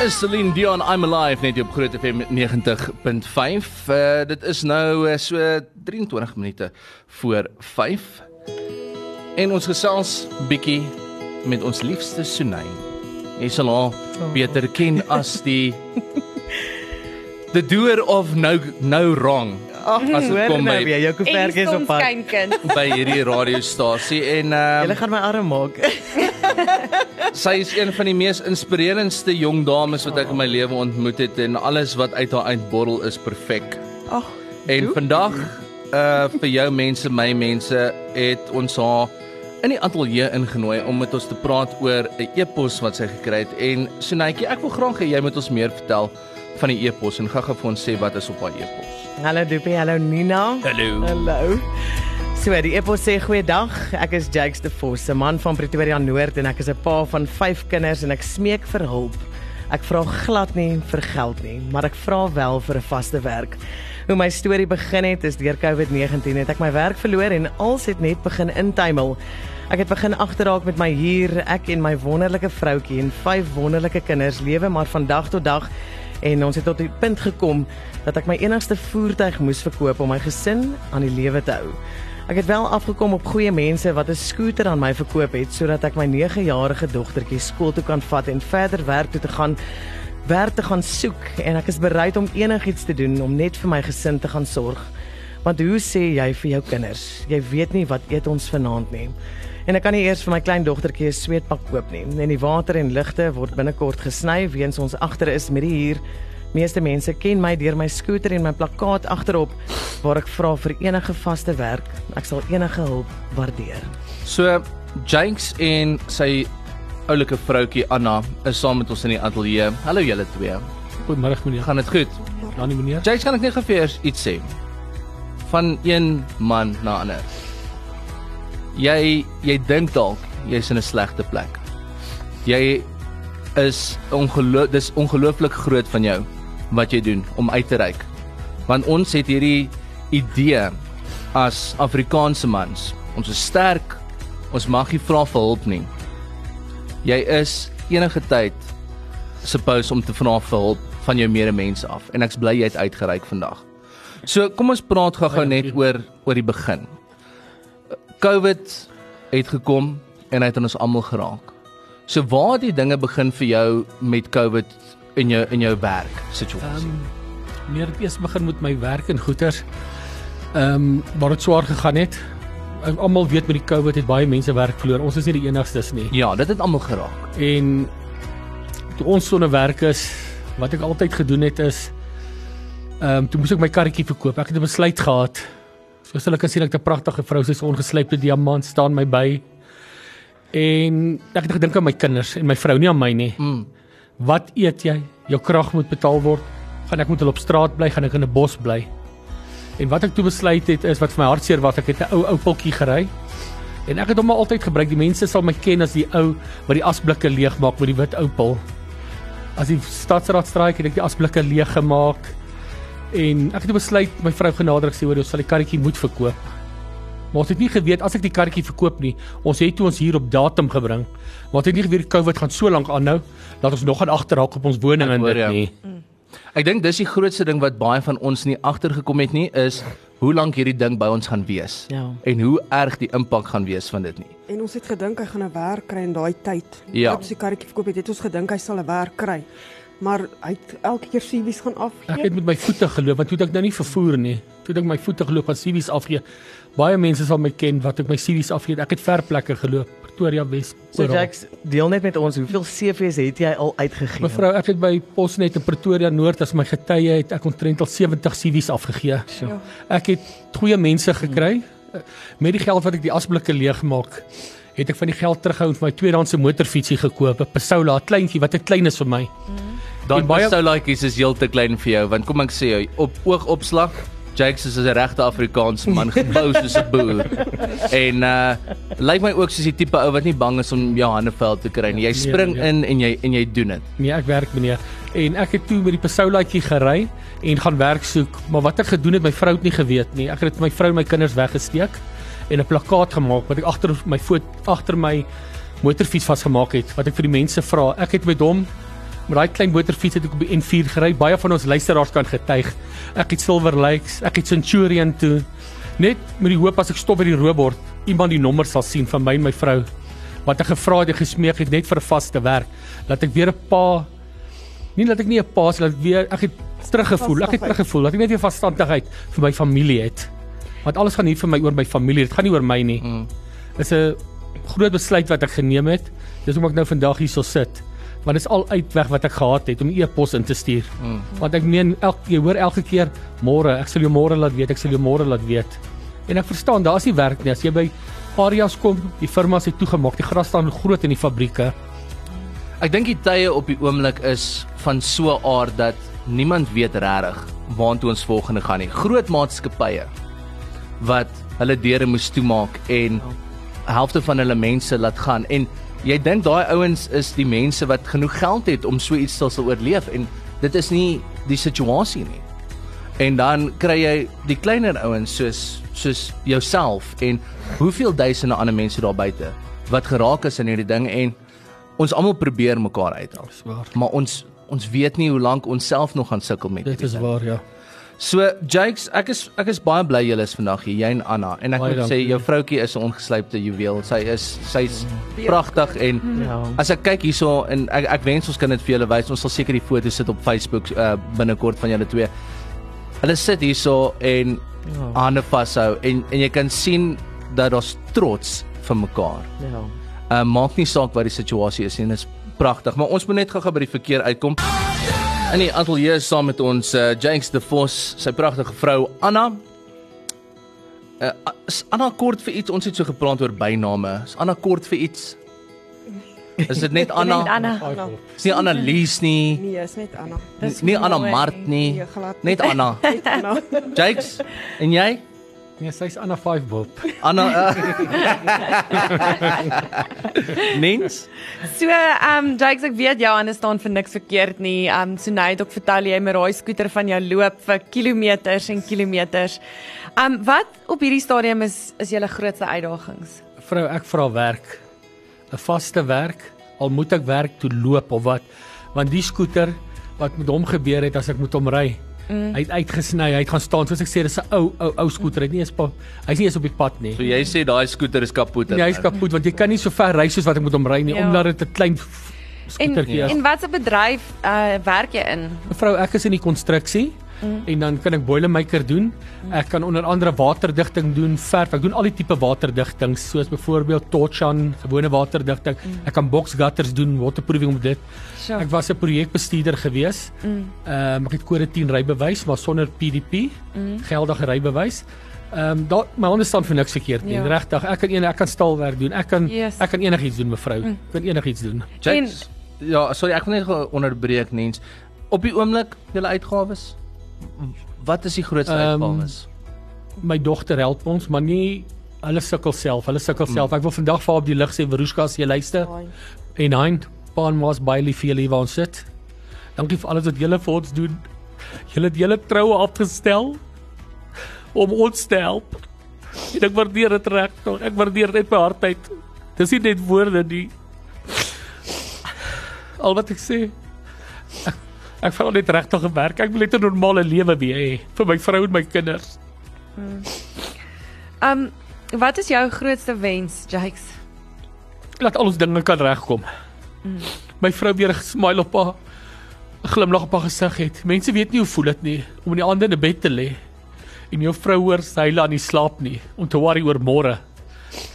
is Celine Dion I'm Alive net op Groot FM 90.5. Uh, dit is nou uh, so 23 minute voor 5. En ons gesels bietjie met ons liefste Sunay. Jy sal haar oh. beter ken as die The doer of no no wrong. Ag, as dit kom by nou jou koevertjies op pad. By hierdie radiostasie en ehm um, Jy gaan my arm maak. sy is een van die mees inspirerendste jong dames wat ek in my lewe ontmoet het en alles wat uit haar uitborrel is perfek. Ag. En vandag uh vir jou mense, my mense, het ons haar in die ateljee ingenooi om met ons te praat oor 'n e-pos wat sy gekry het en Sunetjie, ek wil graag hê jy moet ons meer vertel van die e-pos en gaga vir ons sê wat is op haar e-pos. Hallo Dupie, hallo Nina. Hallo. Hallo. So, die epos sê goeiedag. Ek is Jakes de Vos, 'n man van Pretoria Noord en ek is 'n pa van 5 kinders en ek smeek vir hulp. Ek vra glad nie vir geld nie, maar ek vra wel vir 'n vaste werk. Hoe my storie begin het is deur COVID-19 het ek my werk verloor en als het net begin intuimel. Ek het begin agterraak met my huur, ek en my wonderlike vroutjie en vyf wonderlike kinders lewe maar van dag tot dag en ons het tot die punt gekom dat ek my enigste voertuig moes verkoop om my gesin aan die lewe te hou. Ek het wel afgekom op goeie mense wat 'n skooter aan my verkoop het sodat ek my 9-jarige dogtertjie skool toe kan vat en verder werk toe te gaan werk te gaan soek en ek is bereid om enigiets te doen om net vir my gesin te gaan sorg. Want hoe sê jy vir jou kinders? Jy weet nie wat eet ons vanaand nie. En ek kan nie eers vir my klein dogtertjie 'n sweetpak koop nie. En die water en ligte word binnekort gesny weens ons agter is met die huur Meeste mense ken my deur my skooter en my plakkaat agterop waar ek vra vir enige vaste werk. Ek sal enige hulp waardeer. So Jinx en sy oulike vroutjie Anna is saam met ons in die ateljee. Hallo julle twee. Goeiemôre meneer. Gaan dit goed? Ja nee meneer. Jinx, kan ek net gou vir eers iets sê? Van een man na ander. Jy jy dink dalk jy's in 'n slegte plek. Jy is ongeloof dis ongelooflik groot van jou wat jy doen om uit te reik. Want ons het hierdie idee as Afrikaanse mans. Ons is sterk. Ons mag nie vra vir hulp nie. Jy is enige tyd suppose om te vra vir hulp van jou medemens af en ek's bly jy het uitgereik vandag. So kom ons praat gou-gou net oor oor die begin. COVID het gekom en hy het ons almal geraak. So waar het die dinge begin vir jou met COVID in jou in jou werk situasie? Um, meer eers begin met my werk en goeder. Ehm um, waar dit swaar gegaan het. Almal weet met die COVID het baie mense werk verloor. Ons is nie die enigstes nie. Ja, dit het almal geraak. En toe ons sonder werk is, wat ek altyd gedoen het is ehm um, toe moes ek my karretjie verkoop. Ek het 'n besluit gehad. Soos hulle kan sien ek 'n pragtige vrou, sy's ongeslypte diamant staan my by. En ek het gedink aan my kinders en my vrou, nie aan my nie. Mm. Wat eet jy? Jou krag moet betaal word. Gaan ek moet hulle op straat bly? Gaan ek in 'n bos bly? En wat ek toe besluit het is wat vir my hartseer was, ek het 'n ou ou potjie gery. En ek het hom altyd gebruik. Die mense sal my ken as die ou wat die asblikke leegmaak met die wit oupel. As die stadsraad straai, het ek die asblikke leeg gemaak. En ek het besluit my vrou genader gesê hoor, ons sal die karretjie moet verkoop. Maar ons het nie geweet as ek die karretjie verkoop nie, ons het toe ons hier op datum gebring. Maar ons het nie geweet COVID gaan so lank aanhou dat ons nog aan agterraak op ons woning en dit nie. Mm. Ek dink dis die grootste ding wat baie van ons nie agtergekom het nie is hoe lank hierdie ding by ons gaan wees. Ja. En hoe erg die impak gaan wees van dit nie. En ons het gedink hy gaan 'n werk kry in daai tyd. Ja. As hy karretjie verkoop het, het ons gedink hy sal 'n werk kry. Maar hy het elke keer sivies gaan afgee. Ek het met my voete geloop want toe ek nou nie vervoer nie. Toe ek my voete geloop aan sivies afgee. Baie mense sal my ken wat ek my CV's afgee. Ek het ver plekke geloop, Pretoria Wes. So Jax, deel net met ons, hoeveel CV's het jy al uitgegee? Mevrou, ek het by Posnet in Pretoria Noord as my getuie het ek omtrent al 70 CV's afgegee. So. Ja. Ek het goeie mense gekry met die geld wat ek die asblikke leeg maak. Het ek van die geld terughou en vir my tweedehandse motorfietsie gekoop, 'n Pasola, 'n kleintjie wat te klein is vir my. Mm. Daai Pasolaatjies is heeltemal klein vir jou want kom ek sê jou op oogopslag Jakes is 'n regte Afrikaanse man, gebou soos 'n boer. En uh lyk my ook soos die tipe ou wat nie bang is om jou hande vuil te kry nie. Jy nee, spring nee, nee. in en jy en jy doen dit. Nee, ek werk meneer. En ek het toe met die Pasoulaatjie gery en gaan werk soek, maar wat ek gedoen het, my vrou het nie geweet nie. Ek het my vrou en my kinders weggesteek en 'n plakkaat gemaak wat ek agter my voet agter my motorfiets vasgemaak het wat ek vir die mense vra. Ek het met hom Met daai klein motorfiets het ek op die N4 gery. Baie van ons luisteraars kan getuig. Ek het Silver Lakes, ek het Centurion toe. Net met die hoop as ek stop by die roebord, iemand die nommer sal sien van my en my vrou wat ek gevra het en gesmeek het net vir 'n vaste werk. Laat ek weer 'n pa nie dat ek nie 'n pa is, laat ek weer ek het teruggevoel. Ek het teruggevoel dat ek net weer vasstandigheid vir my familie het. Want alles gaan hier vir my oor my familie. Dit gaan nie oor my nie. Mm. Dis 'n groot besluit wat ek geneem het. Dis hoekom ek nou vandag hierso sit. Want dit is al uitweg wat ek gehad het om e-pos in te stuur. Mm. Want ek meen elke jy hoor elke keer môre, ek sal jou môre laat weet, ek sal jou môre laat weet. En ek verstaan, daar's nie werk nie. As jy by areas kom, die firmas het toegemaak, die gras staan groot in die fabrieke. Ek dink die tye op die oomblik is van so 'n aard dat niemand weet regtig waartoe ons volgende gaan nie. Groot maatskappye wat hulle deure moes toemaak en helfte van hulle mense laat gaan en jy dink daai ouens is die mense wat genoeg geld het om so iets te sal oorleef en dit is nie die situasie nie. En dan kry jy die kleiner ouens soos soos jouself en hoeveel duisende ander mense daar buite wat geraak is in hierdie ding en ons almal probeer mekaar uithelp. Maar ons ons weet nie hoe lank ons self nog gaan sukkel met Dit hierdie is ding. waar, ja. So Jakes, ek is ek is baie bly julle is vandag hier, jy en Anna. En ek Baie moet sê dankie. jou vroutjie is 'n ongeslypte juweel. Sy is sy's pragtig en Ja. as ek kyk hierso en ek ek wens ons kan dit vir julle wys. Ons sal seker die foto's sit op Facebook uh, binnekort van julle twee. Hulle sit hierso en Ja. hande vashou en en jy kan sien dat daar's trots vir mekaar. Ja. Uh maak nie saak wat die situasie is nie, dit is pragtig, maar ons moet net gou-gou by die verkeer uitkom. In die ateljee saam met ons uh James de Vos, sy pragtige vrou Anna. Uh is Anna kort vir iets? Ons het so gepraat oor byname. Is Anna kort vir iets? Is dit net Anna? Net Anna. Is nie Anna Lies nie. Nee, is net Anna. Dis Nie Anna. Mart nie. Nee. Net Anna. Net Anna. Jakes, en jy? Nee, sy's Anna 5 Bob. Anna. Uh, Nens? So, ehm um, Jakes, ek weet jou hande staan vir niks verkeerd nie. Ehm um, so nou het ek vertel jy met daai skooter van jou loop vir kilometers en kilometers. Ehm um, wat op hierdie stadium is is julle grootste uitdagings? Vrou, ek vra werk. 'n Vaste werk. Al moet ek werk toe loop of wat. Want die skooter wat met hom gebeur het as ek moet hom ry. Mm. Hy het uitgesny, hy het gaan staan soos ek sê dis 'n ou ou ou skooter. Hy het nie eens hy's nie eens op die pad nie. So jy sê daai skooter is kapot. Nee, hy's kapot want jy kan nie so ver ry soos wat ek moet hom ry nie Ja. omdat dit 'n klein En skootertjie is. en watse bedryf uh werk jy in? Mevrou, ek is in die konstruksie mm. en dan kan ek boilermaker doen. Ek kan onder andere waterdigting doen, verf. Ek doen al die tipe waterdigting soos byvoorbeeld Torchan, gewone waterdigting. Mm. Ek kan box gutters doen, waterproofing op dit. Sure. Ek was 'n projekbestuurder gewees. Ehm um, ek het kode 10 rybewys, maar sonder PDP, mm. geldige rybewys. Ehm um, daar my hande staan vir niks verkeerd nie. Ja. Regtig, ek kan een ek kan staalwerk doen. Ek kan Yes. ek kan enigiets doen, mevrou. Mm. Ek kan enigiets doen. Jakes. Ja, sorry, ek wil net onderbreek Nens. Op die oomblik julle uitgawes. Wat is die grootste Ehm, uitgawes? my dogter help ons, maar nie hulle sukkel self. Hulle sukkel self. Ek wil vandag vir haar op die lig sê Veruska as jy luister. En hein, pa en ma's baie lief vir julle waar ons sit. Dankie vir alles wat julle vir ons doen. Julle het julle troue afgestel om ons te help. En ek waardeer dit regtig. Ek waardeer dit my hart uit. Dis nie net woorde nie. Al wat ek sê. Ek, ek vra net regtig gewerk. Ek wil net 'n normale lewe weer hê vir my vrou en my kinders. Ehm um, wat is jou grootste wens, Jakes? laat al ons dinge kan regkom. Mm. My vrou weer 'n smile op haar 'n glimlag op haar gesig het. Mense weet nie hoe voel dit nie om in die aande in 'n bed te lê en jou vrou hoor sy lê aan die slaap nie om te worry oor môre.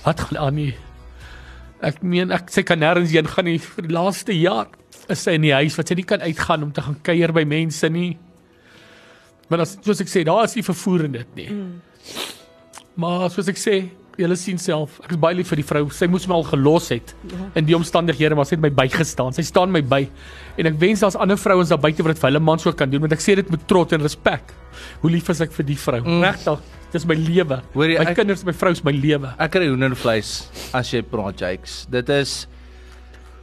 Wat gaan aan nie? Ek meen ek sy kan nêrens heen gaan nie vir die laaste jaar. Is sy in die huis wat sy nie kan uitgaan om te gaan kuier by mense nie. Maar as soos ek sê, daar is nie vervoer in dit nie. Mm. Maar soos ek sê, julle sien self, ek is baie lief vir die vrou. Sy moes my al gelos het in die omstandighede, maar sy het my bygestaan. Sy staan my by. En ek wens daar's ander vrouens daar buite wat vir hulle mans ook kan doen, want ek sê dit met trots en respek. Hoe lief is ek vir die vrou? Mm. Regtig, dis my lewe. My ek- kinders, my vrou is my lewe. Ek kry hoendervleis as jy praat, Jakes. Dit is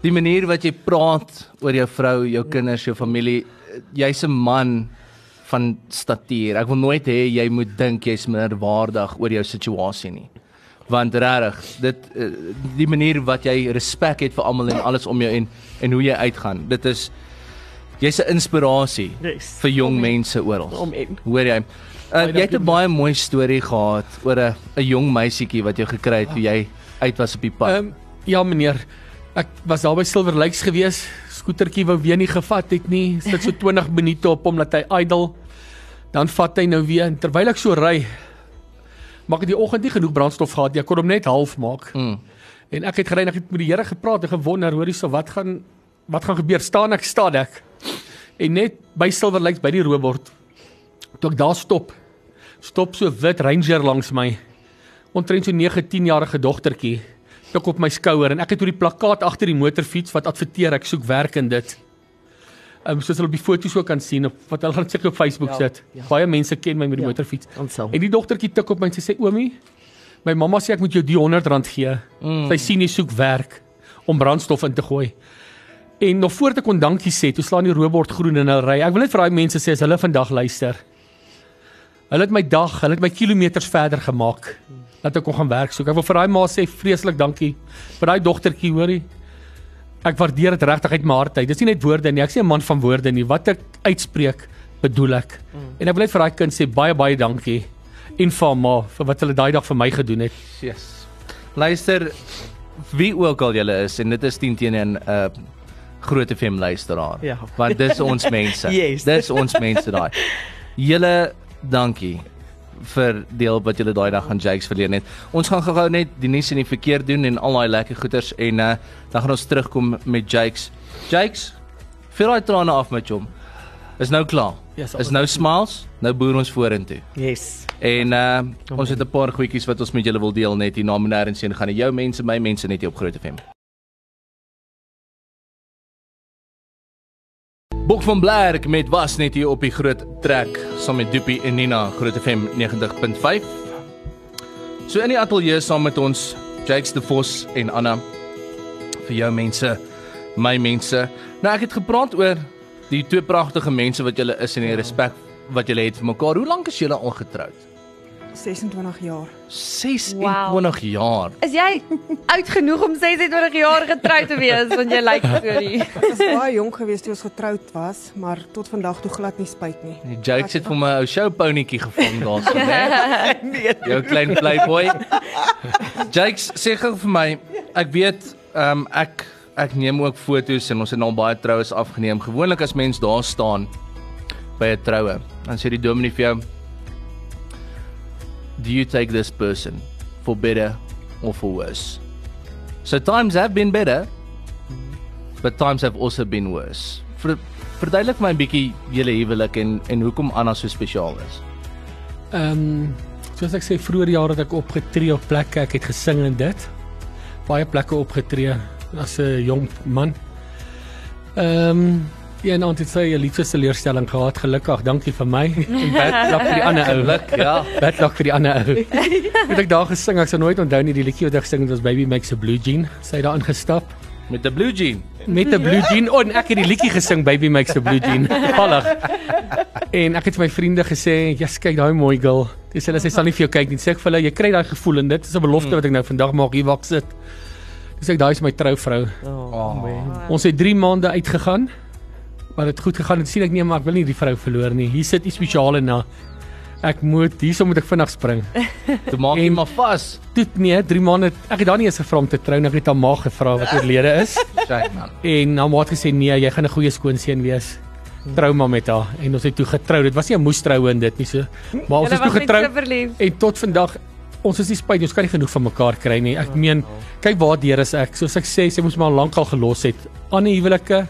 die manier wat jy praat oor jou vrou, jou kinders, jou familie. Jy's 'n man van statuur. Ek wil nooit hê jy moet dink jy's minderwaardig oor jou situasie nie. Want regtig, dit eh, die manier wat jy respek het vir almal en alles om jou en en hoe jy uitgaan. Dit is Jy's 'n inspirasie Yes. vir jong mense oral. Amen. Hoor jy? Uh, jy het 'n baie mooi storie gehad oor 'n 'n jong meisietjie wat jy gekry het toe jy uit was op die pad. Ehm um, ja meneer, ek was daar by Silver Lakes gewees. Skootertjie wou weer nie gevat het nie. Sit so 20 minute op hom laat hy idle. Dan vat hy nou weer en terwyl ek so ry, maak ek die oggend nie genoeg brandstof gehad nie. Ek kon hom net half maak. Mm. En ek het gery en ek het met die Here gepraat en gewonder, hoorie so wat gaan wat gaan gebeur? Staan ek, staan ek. En net by Silver Lakes by die roebord toe ek daar stop. Stop so wit Ranger langs my. Omtrent so 9, 10 jarige dogtertjie tik op my skouer en ek het oor die plakkaat agter die motorfiets wat adverteer ek soek werk in dit. Ehm um, soos hulle op die foto's ook kan sien of wat hulle gaan seker op Facebook Ja, sit. ja. Baie mense ken my met die Ja. motorfiets. En die dogtertjie tik op my en sy sê oomie, my mamma sê ek moet jou die 100 rand gee. Mm. Sy sien jy soek werk om brandstof in te gooi. En nog voor ek kon dankie sê, toe slaan die robord groen en hulle ry. Ek wil net vir daai mense sê as hulle vandag luister. Hulle het my dag, hulle het my kilometers verder gemaak dat ek kon gaan werk soek. Ek wil vir daai ma sê vreeslik dankie vir daai dogtertjie, hoorie. Ek waardeer dit regtig uit my hart uit. Dis nie net woorde nie. Ek's nie 'n man van woorde nie. Wat ek uitspreek, bedoel ek. Mm. En ek wil net vir daai kind sê baie baie dankie en vir ma vir wat hulle daai dag vir my gedoen het. Yes. Luister wie ook al julle is en dit is 10 teen 'n uh groot FM luisteraar. Ja. Want dis ons mense. Yes. Dis ons mense daai. Julle dankie vir deel wat julle daai dag aan Jakes verleen het. Ons gaan gou-gou net die nuus en die verkeer doen en al daai lekker goeters en uh dan gaan ons terugkom met Jakes. Jakes, vir daai trane af met hom. Is nou klaar. Yes, is nou smiles. Nou boer ons vorentoe. Yes. En uh ons het 'n paar goedjies wat ons met julle wil deel net hier na Menaar en sien gaan die jou mense, my mense net hier op Groot FM. Bok van Blerk met was net hier op die groot trek saam met Doopie en Nina Groot FM 90.5. So in die ateljee saam met ons Jakes de Vos en Anna vir jou mense, my mense. Nou ek het gepraat oor die twee pragtige mense wat julle is en die respek wat julle het vir mekaar. Hoe lank is julle al getroud? 26 jaar. 26 Wow. jaar. Is jy oud genoeg om 26 jaar getroud te wees want jy lyk so nie? Ek was baie jonk geweest toe ons getroud was, maar tot vandag toe glad nie spyt nie. Die Jakes het vir my ou showponietjie gevang daarso, né? Nee. Jou klein playboy. Jakes, sê gou vir my, ek weet ehm um, ek ek neem ook foto's en ons het al baie troues afgeneem. Gewoonlik as mens daar staan by 'n troue, dan sê die dominee vir jou Do you take this person for better or for worse? So times have been better, but times have also been worse. Ver, verduidelik my 'n bietjie julle huwelik en en hoekom Anna so spesiaal is. Ehm um, soos ek sê vroeër jare het ek opgetree op plekke, ek het gesing in dit. Baie plekke opgetree as 'n jong man. Ehm um, ja, en dit sê 'n liefde teleurstelling gehad, gelukkig. Dankie vir my. En bad luck vir die ander ou. Geluk, ja. Bad luck vir die ander ou. Het ek daar gesing, ek sal nooit onthou nie die liedjie wat ek gesing het, was Baby Makes a Blue Jean. Sy het daar ingestap Met 'n blue jean. met 'n blue jean oh, en ek het die liedjie gesing Baby Makes a Blue Jean. Toevallig. En ek het vir my vriende gesê, "Ja, kyk daai mooi girl." Dis hulle sê sal nie vir jou kyk nie. Sê ek vir hulle, jy kry daai gevoel en dit is 'n belofte wat ek nou vandag maak hier waar ek sit. Dis ek daai is my trouvrou. Oh, man. Ons het 3 maande uitgegaan. Maar dit goed gegaan en sien ek nee, maar ek wil nie die vrou verloor nie. Hier sit iets spesiaal na. Ek moet hierso moet ek vinnig spring. Toe maak jy maar vas. Toe nee, 3 maande. Ek het daar nie eens gevra om te trou nie. Ek het haar ma gevra wat oorlede is. Shit man. En haar ma het gesê nee, jy gaan 'n goeie skoonseun wees. Trou maar met haar en ons het toe getrou. Dit was nie 'n moestroue in dit nie so. Maar ons Julle is toe getrou en tot vandag ons is nie spyt, ons kan nie genoeg van mekaar kry nie. Ek meen, kyk waar deur is ek. Soos ek sê, sy moes my al lank al gelos het. Ander huwelike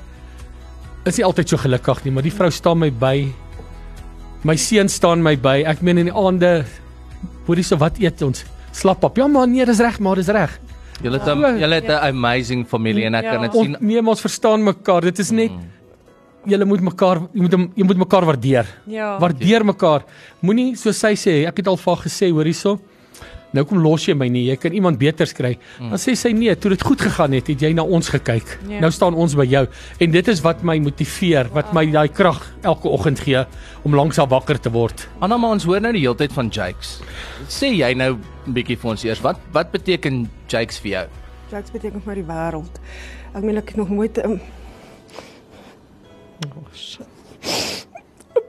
is nie altyd so gelukkig nie, maar die vrou staan my by. My seun staan my by. Ek meen in die aande hoorie so wat eet ons? Slap op. Ja man, nee, dis reg, maar dis reg. Julle het 'n julle het 'n amazing familie en ek Ja. kan dit sien. nee, ons verstaan mekaar. Dit is net julle moet mekaar jy moet jy moet mekaar waardeer. Ja. Waardeer mekaar. Moenie soos sy sê, ek het al vir gesê, hoor hierso. Nou kom los jy my nie. Jy kan iemand beters kry. Dan sê sy nee, toe dit goed gegaan het, het jy na ons gekyk. Ja. Nou staan ons by jou. En dit is wat my motiveer, wat my daai krag elke oggend gee om langs haar wakker te word. Anna, maar ons hoor nou die hele tyd van Jakes. Sê jy nou 'n bietjie vir ons eers, wat wat beteken Jakes vir jou? Jacks beteken vir my die wêreld. Ek meen ek het nog nooit um,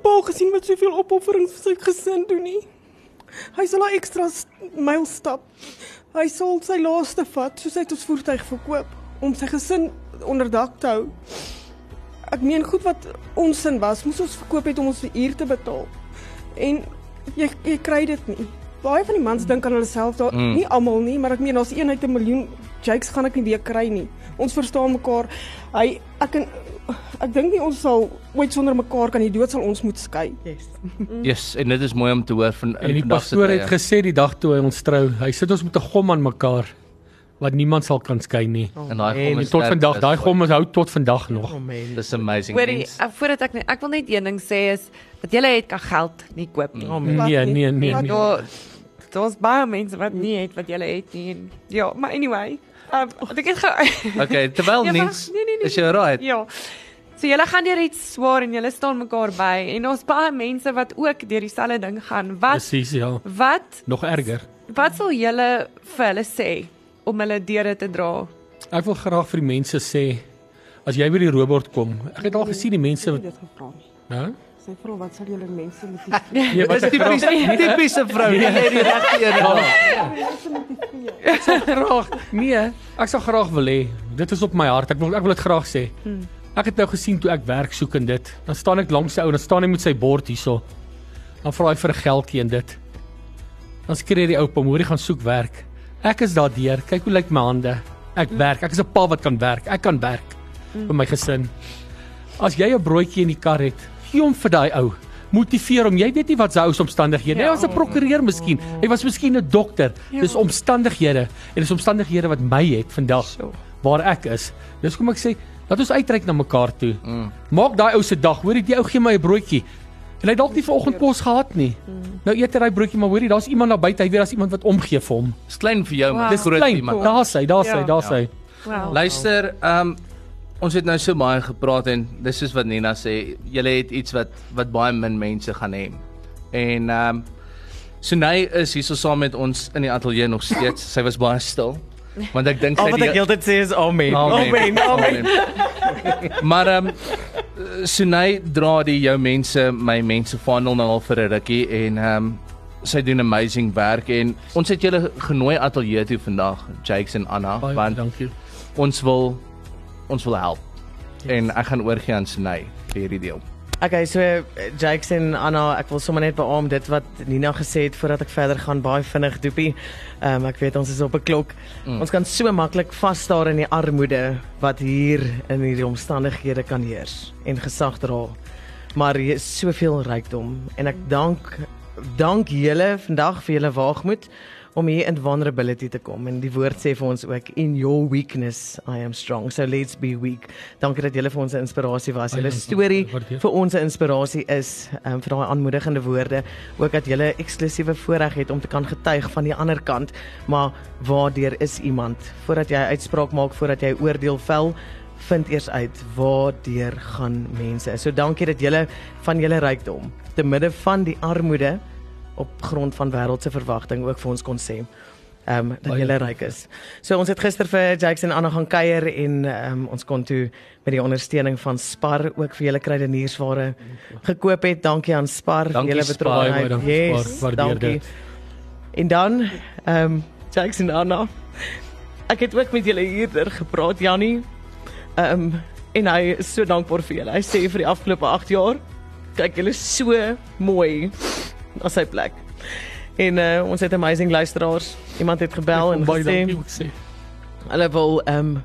pa gesien wat soveel opofferings vir sy gesin doen nie. Hy sal 'n ekstra myl stap. Hy sal sy laaste vat, soos hy ons voertuig verkoop om sy gesin onder dak te hou. Ek meen goed wat ons sin was, moes ons verkoop het om ons huur te betaal. En jy jy kry dit nie. Baie van die mans dink aan hulle self daar, mm. nie almal nie, maar ek meen daar's een uit 'n miljoen Jakes gaan ek nie weer kry nie. Ons verstaan mekaar. Hy ek en ek dink nie ons sal ooit sonder mekaar kan die dood sal ons moet skei. Yes. Yes, en dit is mooi om te hoor van En die pastoor het tye. gesê die dag toe hy ons trou, hy sit ons met 'n gom aan mekaar wat niemand sal kan skei nie. en daai gom is tot vandag, daai gom is hou tot vandag nog. Amen. Dis amazing. Hoorie, uh, voordat ek net ek wil net een ding sê is wat julle het kan geld nie koop nie. Wat Nee, nie? nee, nee, nee. Daar daar's baie mense wat nie het wat julle het nie. En, ja, maar anyway, um, ek het ge Okay, terwyl Ja, niks nee, nee, nee, is jy right. Ja. So julle gaan deur iets swaar en julle staan mekaar by en ons baie mense wat ook deur dieselfde ding gaan. Wat Presies, ja. wat Nog erger. wat sal julle vir hulle sê om hulle deure te dra? Ek wil graag vir die mense sê as jy by die robot kom. Ek het al gesien die mense wat het dit gevra nie. Hæ? Sy vra wat sal julle mense met die Nee, wat Dis tipies tipiese vrou, jy het die regte een. graag nee, ek sal graag wil hê. Dit is op my hart. Ek wil ek wil dit graag sê. Ek het nou gesien toe ek werk soek en dit. Dan staan ek langs sy ou en dan staan hy met sy bord hierso. Dan vra hy vir 'n geldjie en dit. Dan skree die oupa, "Moenie gaan soek werk." Ek is daardeur. Kyk hoe lyk my hande. Ek werk. Ek is 'n pa wat kan werk. Ek kan werk vir my gesin. As jy 'n broodjie in die kar het, hom vir daai ou. Motiveer hom. Jy weet nie wat sy ou se omstandighede. Hy Ja. was 'n prokureur miskien. Hy was miskien 'n dokter. Dis omstandighede en dis omstandighede wat my het vandag So. waar ek is. Dis kom ek sê, laat ons uitreik na mekaar toe. Mm. Maak daai ou se dag. Hoorie, die ou gee my 'n broodjie. En hy het dalk nie vanoggend kos gehad nie. Nou eet hy daai broodjie, maar hoorie, daar's iemand daar buite. Hy weet daar's iemand wat omgee vir hom. Dis klein vir jou, maar Wow. dis groot vir Klein, iemand. daar's hy, daar's hy, Ja. daar's hy. Wow. Luister, ehm um, ons het nou so baie gepraat en dis soos wat Nina sê, julle het iets wat wat baie min mense gaan hê. En ehm um, Sunay is hierso saam met ons in die ateljee nog steeds. Sy was baie stil. Want ek dink Al sy wat ek heeltyd sê is amen. Amen. Amen. Amen. Maar ehm um, Sunay dra die jou mense, my mense vaandel nou al vir 'n rukkie en ehm um, sy doen amazing werk en ons het julle genooi ateljee toe vandag, Jakes en Anna, Baie want dankie. ons wil ons wil help. En ek gaan oorgie aan Sunay vir hierdie deel. Okay, so eh, Jakes en Anna, ek wil sommer net beamoen dit wat Nina gesê het voordat ek verder gaan baie vinnig doopie. Ehm um, ek weet ons is op 'n klok. Mm. Ons kan so maklik vasstaar in die armoede wat hier in hierdie omstandighede kan heers en gesag dra. Maar hier is soveel rykdom en ek dank dank julle vandag vir julle waagmoed om hier in vulnerability te kom en die woord sê vir ons ook in your weakness I am strong. So let's be weak. Dankie dat julle vir ons 'n inspirasie was. Julle storie vir ons 'n inspirasie is um, vir daai aanmoedigende woorde, ook dat julle eksklusiewe voorreg het om te kan getuig van die ander kant, maar waardeur is iemand voordat jy uitspraak maak, voordat jy oordeel vel, vind eers uit waardeur gaan mense. So dankie dat julle van julle rykdom te midde van die armoede op grond van wêreldse verwagting ook vir ons kon sê. Ehm um, dat dankie. ryk is. So ons het gister vir Jakes en Anna gaan kuier en ehm um, ons kon toe met die ondersteuning van Spar ook vir julle kruideniersware gekoop het. Dankie aan Spar vir julle Spar. baie dankie, Yes, Spar. Waardeer dankie. dit. En dan ehm um, Jakes en Anna. Ek het ook met julle hierder gepraat, Jannie. Ehm um, en hy is so dankbaar vir julle. Hy sê vir die afgelope 8 jaar kyk julle so mooi na sy plek. En uh, ons het amazing luisteraars. Iemand het gebel en Baie dankie ek sê. hulle wil ehm um,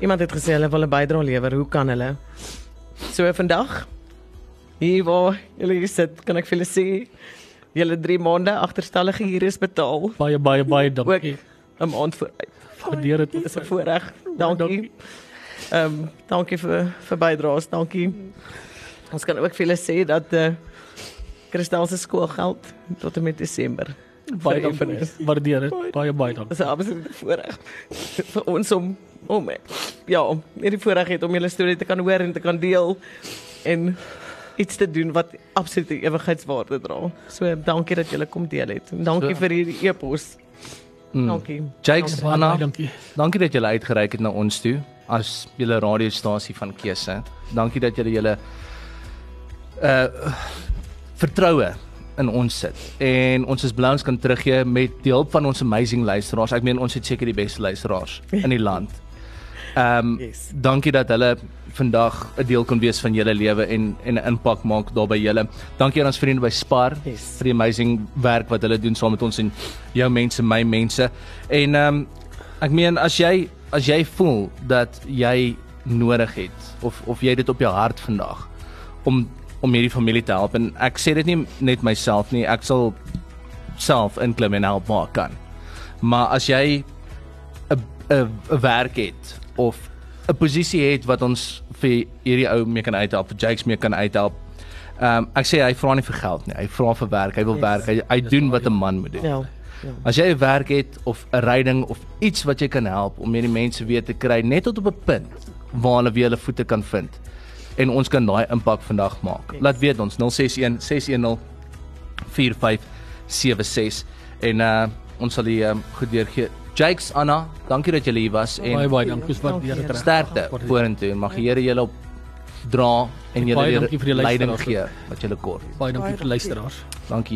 iemand het gesê hulle wil 'n bydrae lewer. Hoe kan hulle? So vandag hier waar julle sit, kan ek vir julle sê julle 3 maande agterstallige huur is betaal. Baie baie baie Ook dankie. 'n maand vooruit. Waardeer dit. Dis 'n voorreg. Dankie. Ehm um, dankie vir vir bydraes. Dankie. Ons kan ook vir julle sê dat eh uh, Kristal se skoolgeld tot en met Desember Baie dankie. Waardeer dit. Baie baie dankie. Dis 'n absolute voorreg vir ons om om ja, om hierdie voorreg het om julle storie te kan hoor en te kan deel en iets te doen wat absolute ewigheidswaarde dra. So dankie dat julle kom deel het. En dankie So- vir hierdie e-pos. Mm. Dankie. Jakes, Anna, dankie. dankie dat jy uitgereik het na ons toe. as julle radiostasie van keuse. Dankie dat julle julle uh vertroue in ons sit. En ons is bly ons kan teruggee met die hulp van ons amazing luisteraars. Ek meen ons het seker die beste luisteraars in die land. Ehm um, Yes. dankie dat hulle vandag 'n deel kon wees van julle lewe en en 'n impak maak daar by julle. Dankie aan ons vriende by Spar Yes. vir die amazing werk wat hulle doen saam met ons en jou mense, my mense. En ehm um, ek meen as jy as jy voel dat jy nodig het of of jy dit op jou hart vandag om om hierdie familie te help en ek sê dit nie net myself nie, ek sal self inklim en help waar kan. Maar as jy 'n 'n werk het of 'n posisie het wat ons vir hierdie ou mee kan uithelp, vir Jakes mee kan uithelp. Ehm um, ek sê hy vra nie vir geld nie. Hy vra vir werk. Hy wil Yes. werk. Hy, hy doen wat 'n man moet doen. Ja. Ja. As jy 'n werk het of 'n ryding of iets wat jy kan help om hierdie mense weer te kry net tot op 'n punt waar hulle weer hulle voete kan vind en ons kan daai impak vandag maak. Yes. Laat weet ons 061 610 4576 en uh ons sal die um, goed deurgee. Jakes Anna, dankie dat julle hier was en Baie baie dankie, waardeer dit Dankie. reg. sterkte vorentoe en mag die Here julle op dra en julle weer vir die leiding gee wat julle kort. Baie dankie vir die luisteraars. Dankie.